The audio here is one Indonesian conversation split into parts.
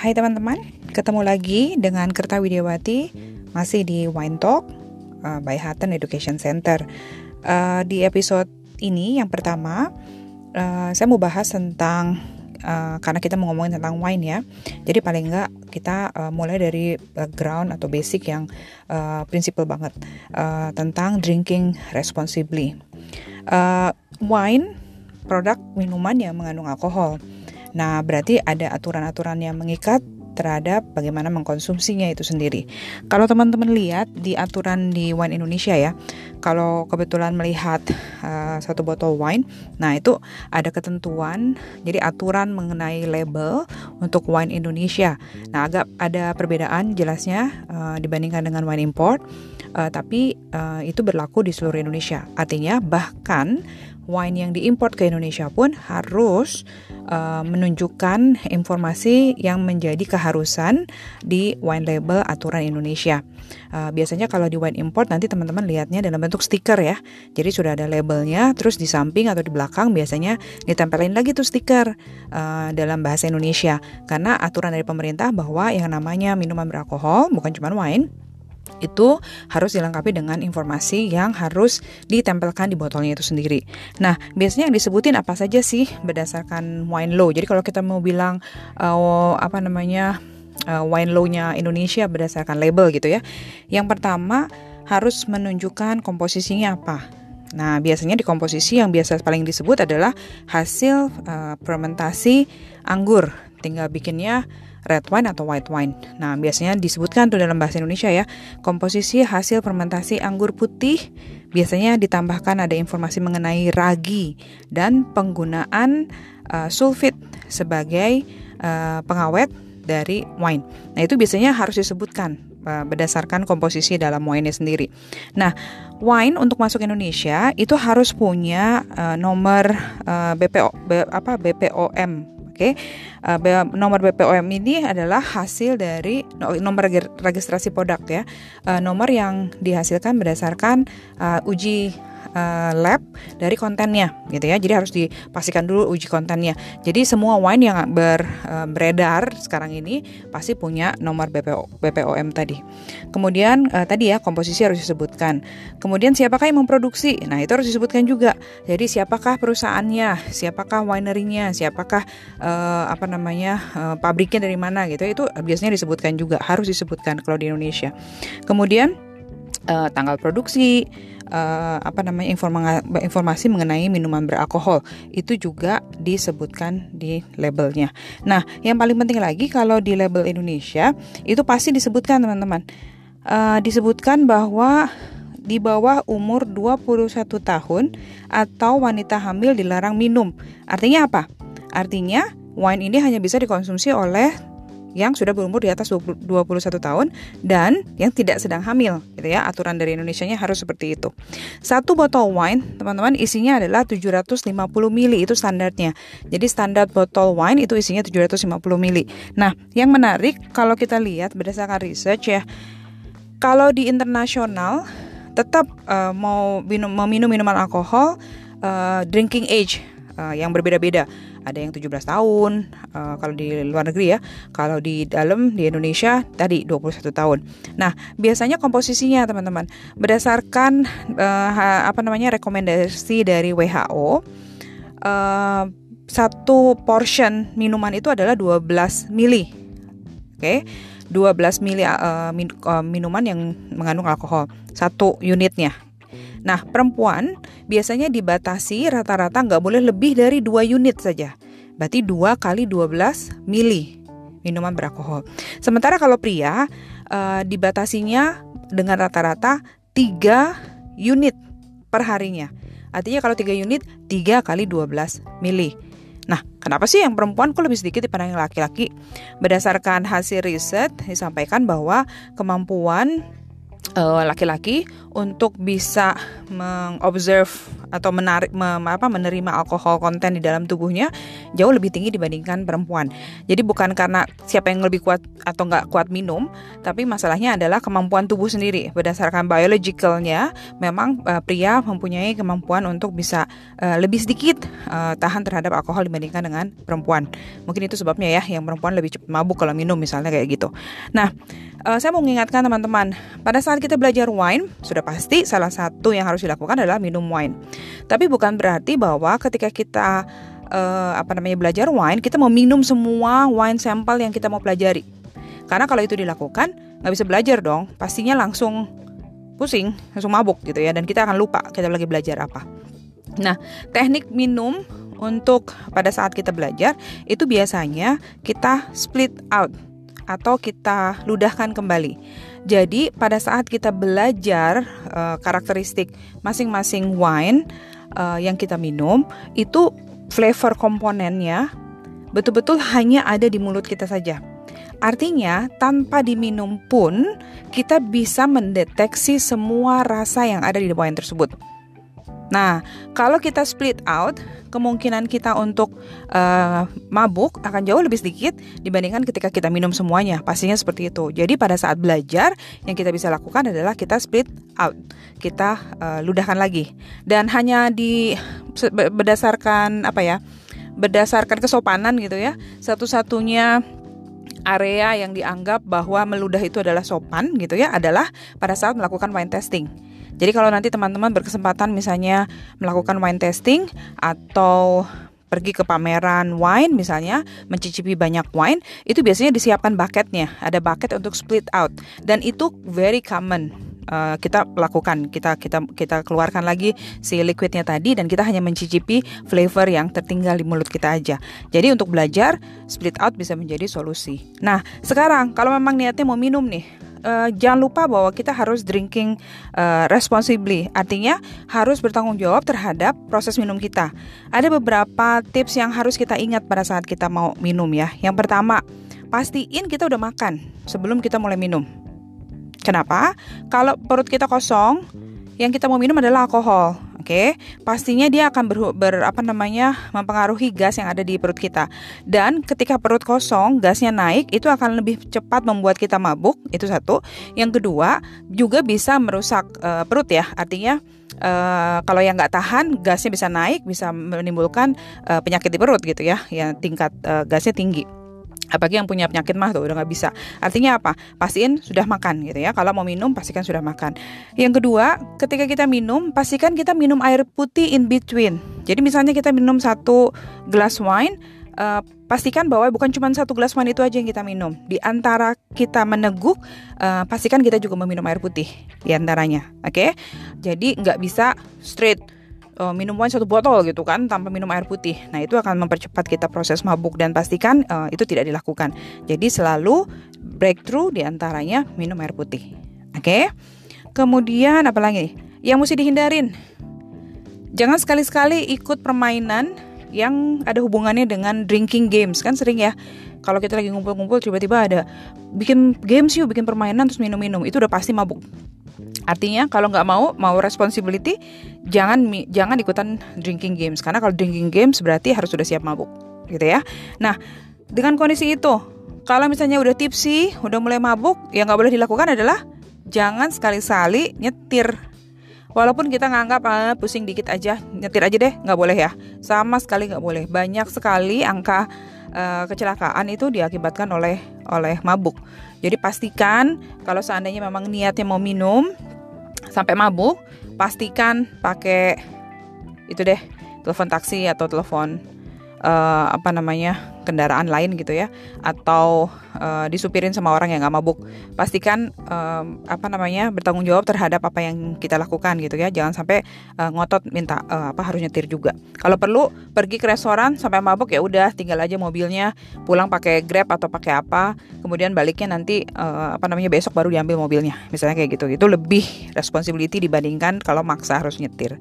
Hai teman-teman, ketemu lagi dengan Kerta Widiawati masih di Wine Talk uh, by Hatton Education Center. Uh, di episode ini yang pertama, uh, saya mau bahas tentang uh, karena kita mau ngomongin tentang wine ya. Jadi paling enggak kita uh, mulai dari background atau basic yang uh, prinsipal banget uh, tentang drinking responsibly. Uh, wine produk minuman yang mengandung alkohol. Nah, berarti ada aturan-aturan yang mengikat terhadap bagaimana mengkonsumsinya itu sendiri. Kalau teman-teman lihat di aturan di Wine Indonesia ya, kalau kebetulan melihat uh, satu botol wine, nah itu ada ketentuan, jadi aturan mengenai label untuk wine Indonesia. Nah agak ada perbedaan jelasnya uh, dibandingkan dengan wine import, uh, tapi uh, itu berlaku di seluruh Indonesia. Artinya bahkan wine yang diimpor ke Indonesia pun harus uh, menunjukkan informasi yang menjadi keharusan di wine label aturan Indonesia. Uh, biasanya kalau di wine import nanti teman-teman lihatnya dalam bentuk stiker ya. Jadi sudah ada labelnya, terus di samping atau di belakang biasanya ditempelin lagi tuh stiker uh, dalam bahasa Indonesia. Karena aturan dari pemerintah bahwa yang namanya minuman beralkohol bukan cuma wine itu harus dilengkapi dengan informasi yang harus ditempelkan di botolnya itu sendiri. Nah, biasanya yang disebutin apa saja sih berdasarkan wine law. Jadi kalau kita mau bilang uh, apa namanya uh, wine law-nya Indonesia berdasarkan label gitu ya. Yang pertama harus menunjukkan komposisinya apa. Nah, biasanya di komposisi yang biasa paling disebut adalah hasil uh, fermentasi anggur. Tinggal bikinnya red wine atau white wine. Nah, biasanya disebutkan tuh dalam bahasa Indonesia ya, komposisi hasil fermentasi anggur putih biasanya ditambahkan ada informasi mengenai ragi dan penggunaan uh, sulfit sebagai uh, pengawet dari wine. Nah, itu biasanya harus disebutkan uh, berdasarkan komposisi dalam wine sendiri. Nah, wine untuk masuk Indonesia itu harus punya uh, nomor uh, BPO B, apa BPOM Oke, okay? uh, nomor BPOM ini adalah hasil dari nomor registrasi produk ya, uh, nomor yang dihasilkan berdasarkan uh, uji uh, lab dari kontennya gitu ya. Jadi harus dipastikan dulu uji kontennya. Jadi semua wine yang ber, uh, beredar sekarang ini pasti punya nomor BPO, BPOM tadi. Kemudian uh, tadi ya komposisi harus disebutkan. Kemudian siapakah yang memproduksi? Nah, itu harus disebutkan juga. Jadi siapakah perusahaannya, siapakah winery-nya, siapakah uh, apa namanya uh, pabriknya dari mana gitu. Itu biasanya disebutkan juga, harus disebutkan kalau di Indonesia. Kemudian uh, tanggal produksi, uh, apa namanya informasi mengenai minuman beralkohol itu juga disebutkan di labelnya. Nah, yang paling penting lagi kalau di label Indonesia itu pasti disebutkan teman-teman. Uh, disebutkan bahwa di bawah umur 21 tahun atau wanita hamil dilarang minum. Artinya apa? Artinya wine ini hanya bisa dikonsumsi oleh yang sudah berumur di atas 20, 21 tahun dan yang tidak sedang hamil gitu ya. Aturan dari Indonesia-nya harus seperti itu. Satu botol wine, teman-teman, isinya adalah 750 ml itu standarnya. Jadi standar botol wine itu isinya 750 ml. Nah, yang menarik kalau kita lihat berdasarkan research ya, kalau di internasional tetap uh, mau minum, meminum minuman alkohol uh, drinking age uh, yang berbeda-beda ada yang 17 tahun uh, kalau di luar negeri ya. Kalau di dalam di Indonesia tadi 21 tahun. Nah biasanya komposisinya teman-teman berdasarkan uh, apa namanya rekomendasi dari WHO uh, satu portion minuman itu adalah 12 mili. Oke? okay? 12 mili uh, min, uh, minuman yang mengandung alkohol satu unitnya Nah, perempuan biasanya dibatasi rata-rata nggak boleh lebih dari 2 unit saja. Berarti 2 kali 12 mili minuman beralkohol. Sementara kalau pria uh, dibatasinya dengan rata-rata 3 unit per harinya. Artinya kalau 3 unit 3 kali 12 mili. Nah, kenapa sih yang perempuan kok lebih sedikit daripada yang laki-laki? Berdasarkan hasil riset disampaikan bahwa kemampuan Eh, laki-laki uh, untuk bisa mengobserve atau menarik mem, apa menerima alkohol konten di dalam tubuhnya jauh lebih tinggi dibandingkan perempuan. Jadi bukan karena siapa yang lebih kuat atau nggak kuat minum, tapi masalahnya adalah kemampuan tubuh sendiri. Berdasarkan biologicalnya, memang uh, pria mempunyai kemampuan untuk bisa uh, lebih sedikit uh, tahan terhadap alkohol dibandingkan dengan perempuan. Mungkin itu sebabnya ya, yang perempuan lebih cepat mabuk kalau minum misalnya kayak gitu. Nah, uh, saya mau mengingatkan teman-teman, pada saat kita belajar wine, sudah pasti salah satu yang harus dilakukan adalah minum wine. Tapi bukan berarti bahwa ketika kita uh, apa namanya belajar wine, kita mau minum semua wine sampel yang kita mau pelajari. Karena kalau itu dilakukan, nggak bisa belajar dong. Pastinya langsung pusing, langsung mabuk gitu ya. Dan kita akan lupa kita lagi belajar apa. Nah, teknik minum untuk pada saat kita belajar itu biasanya kita split out atau kita ludahkan kembali. Jadi pada saat kita belajar uh, karakteristik masing-masing wine uh, yang kita minum itu flavor komponennya betul-betul hanya ada di mulut kita saja. Artinya, tanpa diminum pun kita bisa mendeteksi semua rasa yang ada di wine tersebut. Nah, kalau kita split out, kemungkinan kita untuk uh, mabuk akan jauh lebih sedikit dibandingkan ketika kita minum semuanya. Pastinya seperti itu. Jadi pada saat belajar, yang kita bisa lakukan adalah kita split out, kita uh, ludahkan lagi, dan hanya di berdasarkan apa ya, berdasarkan kesopanan gitu ya. Satu-satunya area yang dianggap bahwa meludah itu adalah sopan gitu ya adalah pada saat melakukan wine testing. Jadi kalau nanti teman-teman berkesempatan misalnya melakukan wine testing atau pergi ke pameran wine misalnya mencicipi banyak wine itu biasanya disiapkan bucketnya. Ada bucket untuk split out. Dan itu very common uh, kita lakukan. Kita kita kita keluarkan lagi si liquidnya tadi dan kita hanya mencicipi flavor yang tertinggal di mulut kita aja. Jadi untuk belajar split out bisa menjadi solusi. Nah sekarang kalau memang niatnya mau minum nih uh, jangan lupa bahwa kita harus drinking uh, responsibly. Artinya harus bertanggung jawab terhadap proses minum kita. Ada beberapa tips yang harus kita ingat pada saat kita mau minum ya. Yang pertama, pastiin kita udah makan sebelum kita mulai minum. Kenapa? Kalau perut kita kosong, yang kita mau minum adalah alkohol. Oke, pastinya dia akan ber, ber apa namanya mempengaruhi gas yang ada di perut kita. Dan ketika perut kosong, gasnya naik, itu akan lebih cepat membuat kita mabuk. Itu satu. Yang kedua, juga bisa merusak uh, perut ya. Artinya Uh, kalau yang nggak tahan gasnya bisa naik bisa menimbulkan uh, penyakit di perut gitu ya yang tingkat uh, gasnya tinggi apalagi yang punya penyakit mah tuh udah nggak bisa. Artinya apa? Pastiin sudah makan gitu ya. Kalau mau minum pastikan sudah makan. Yang kedua ketika kita minum pastikan kita minum air putih in between. Jadi misalnya kita minum satu gelas wine uh, pastikan bahwa bukan cuma satu gelas wine itu aja yang kita minum. Di antara kita meneguk uh, pastikan kita juga meminum air putih di antaranya. Oke? Okay? jadi nggak bisa straight uh, minum wine satu botol gitu kan tanpa minum air putih. Nah, itu akan mempercepat kita proses mabuk dan pastikan uh, itu tidak dilakukan. Jadi selalu breakthrough di antaranya minum air putih. Oke. Okay? Kemudian apa lagi? Yang mesti dihindarin. Jangan sekali-sekali ikut permainan yang ada hubungannya dengan drinking games kan sering ya. Kalau kita lagi ngumpul-ngumpul tiba-tiba ada bikin games yuk bikin permainan terus minum-minum. Itu udah pasti mabuk. Artinya kalau nggak mau mau responsibility jangan jangan ikutan drinking games. Karena kalau drinking games berarti harus sudah siap mabuk gitu ya. Nah dengan kondisi itu kalau misalnya udah tipsy udah mulai mabuk yang nggak boleh dilakukan adalah jangan sekali-sekali nyetir Walaupun kita nganggap ah, pusing dikit aja, nyetir aja deh, nggak boleh ya. Sama sekali nggak boleh. Banyak sekali angka uh, kecelakaan itu diakibatkan oleh oleh mabuk. Jadi pastikan kalau seandainya memang niatnya mau minum sampai mabuk, pastikan pakai itu deh, telepon taksi atau telepon uh, apa namanya kendaraan lain gitu ya atau uh, disupirin sama orang yang nggak mabuk. Pastikan uh, apa namanya bertanggung jawab terhadap apa yang kita lakukan gitu ya. Jangan sampai uh, ngotot minta uh, apa harus nyetir juga. Kalau perlu pergi ke restoran sampai mabuk ya udah tinggal aja mobilnya pulang pakai grab atau pakai apa. Kemudian baliknya nanti uh, apa namanya besok baru diambil mobilnya. Misalnya kayak gitu. Itu lebih responsibility dibandingkan kalau maksa harus nyetir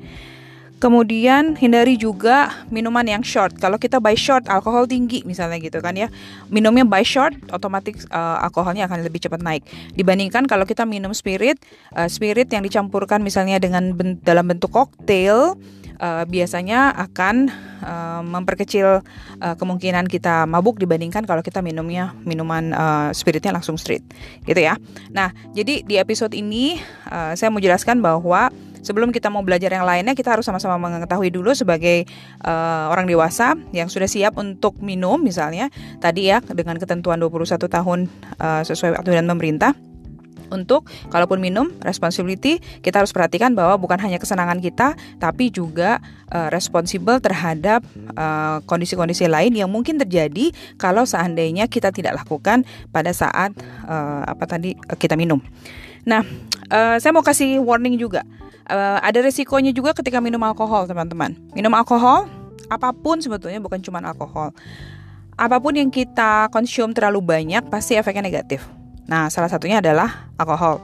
Kemudian hindari juga minuman yang short. Kalau kita buy short, alkohol tinggi misalnya gitu kan ya. Minumnya buy short, otomatis uh, alkoholnya akan lebih cepat naik. Dibandingkan kalau kita minum spirit, uh, spirit yang dicampurkan misalnya dengan ben dalam bentuk koktail, uh, biasanya akan uh, memperkecil uh, kemungkinan kita mabuk dibandingkan kalau kita minumnya minuman uh, spiritnya langsung straight, gitu ya. Nah, jadi di episode ini uh, saya mau jelaskan bahwa sebelum kita mau belajar yang lainnya kita harus sama-sama mengetahui dulu sebagai uh, orang dewasa yang sudah siap untuk minum misalnya tadi ya dengan ketentuan 21 tahun uh, sesuai aturan pemerintah untuk kalaupun minum responsibility kita harus perhatikan bahwa bukan hanya kesenangan kita tapi juga uh, responsible terhadap kondisi-kondisi uh, lain yang mungkin terjadi kalau seandainya kita tidak lakukan pada saat uh, apa tadi uh, kita minum. Nah, uh, saya mau kasih warning juga. Uh, ada resikonya juga ketika minum alkohol, teman-teman. Minum alkohol, apa pun sebetulnya bukan cuma alkohol. Apa pun yang kita konsum terlalu banyak pasti efeknya negatif. Nah, salah satunya adalah alkohol.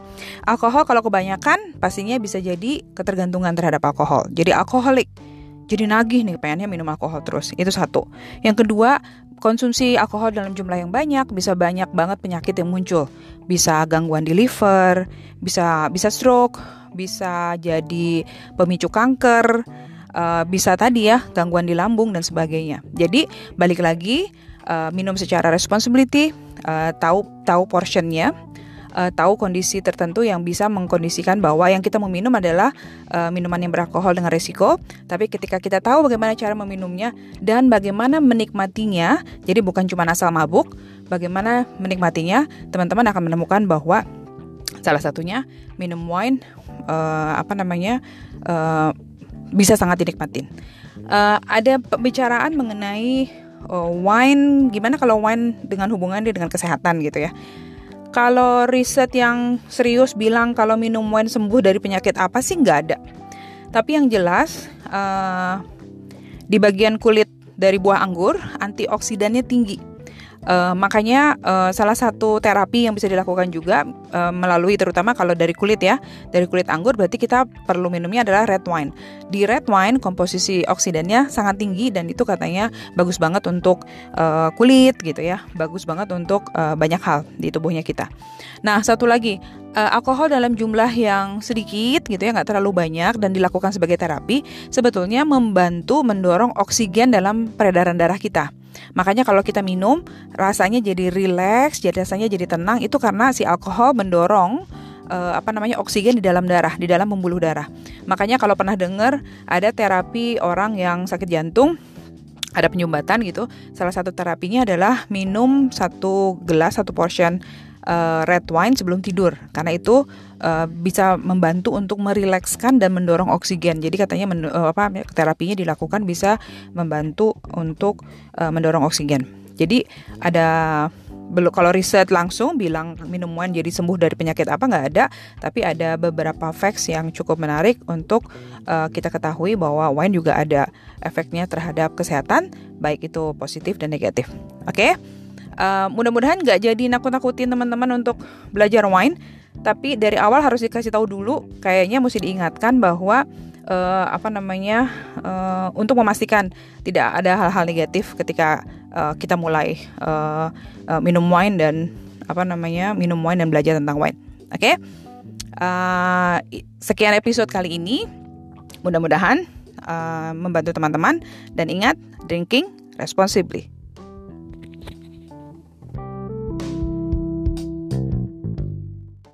Alkohol kalau kebanyakan pastinya bisa jadi ketergantungan terhadap alkohol. Jadi alkoholik. Jadi nagih nih pengennya minum alkohol terus. Itu satu. Yang kedua, konsumsi alkohol dalam jumlah yang banyak bisa banyak banget penyakit yang muncul. Bisa gangguan di liver, bisa bisa stroke, bisa jadi pemicu kanker, uh, bisa tadi ya gangguan di lambung dan sebagainya. Jadi balik lagi uh, minum secara responsibility, uh, tahu tahu portionnya uh, tahu kondisi tertentu yang bisa mengkondisikan bahwa yang kita meminum adalah uh, minuman yang beralkohol dengan resiko. Tapi ketika kita tahu bagaimana cara meminumnya dan bagaimana menikmatinya, jadi bukan cuma asal mabuk, bagaimana menikmatinya, teman-teman akan menemukan bahwa salah satunya minum wine uh, apa namanya uh, bisa sangat dinikmatin. Uh, ada pembicaraan mengenai uh, wine, gimana kalau wine dengan hubungannya dengan kesehatan gitu ya. Kalau riset yang serius bilang kalau minum wine sembuh dari penyakit apa sih nggak ada. Tapi yang jelas uh, di bagian kulit dari buah anggur antioksidannya tinggi. Uh, makanya uh, salah satu terapi yang bisa dilakukan juga uh, melalui terutama kalau dari kulit ya, dari kulit anggur berarti kita perlu minumnya adalah red wine. Di red wine komposisi oksidannya sangat tinggi dan itu katanya bagus banget untuk uh, kulit gitu ya, bagus banget untuk uh, banyak hal di tubuhnya kita. Nah satu lagi uh, alkohol dalam jumlah yang sedikit gitu ya nggak terlalu banyak dan dilakukan sebagai terapi sebetulnya membantu mendorong oksigen dalam peredaran darah kita. Makanya kalau kita minum rasanya jadi rileks, jadi rasanya jadi tenang itu karena si alkohol mendorong uh, apa namanya oksigen di dalam darah, di dalam pembuluh darah. Makanya kalau pernah dengar ada terapi orang yang sakit jantung ada penyumbatan gitu. Salah satu terapinya adalah minum satu gelas satu portion uh, red wine sebelum tidur karena itu uh, bisa membantu untuk merilekskan dan mendorong oksigen. Jadi katanya uh, apa terapinya dilakukan bisa membantu untuk uh, mendorong oksigen. Jadi ada belum kalau riset langsung bilang minum wine jadi sembuh dari penyakit apa nggak ada tapi ada beberapa facts yang cukup menarik untuk uh, kita ketahui bahwa wine juga ada efeknya terhadap kesehatan baik itu positif dan negatif oke okay? uh, mudah-mudahan nggak jadi nakut-nakutin teman-teman untuk belajar wine tapi dari awal harus dikasih tahu dulu kayaknya mesti diingatkan bahwa uh, apa namanya uh, untuk memastikan tidak ada hal-hal negatif ketika uh, kita mulai uh, uh, minum wine dan apa namanya minum wine dan belajar tentang wine. Oke, okay? uh, sekian episode kali ini. Mudah-mudahan uh, membantu teman-teman dan ingat drinking responsibly.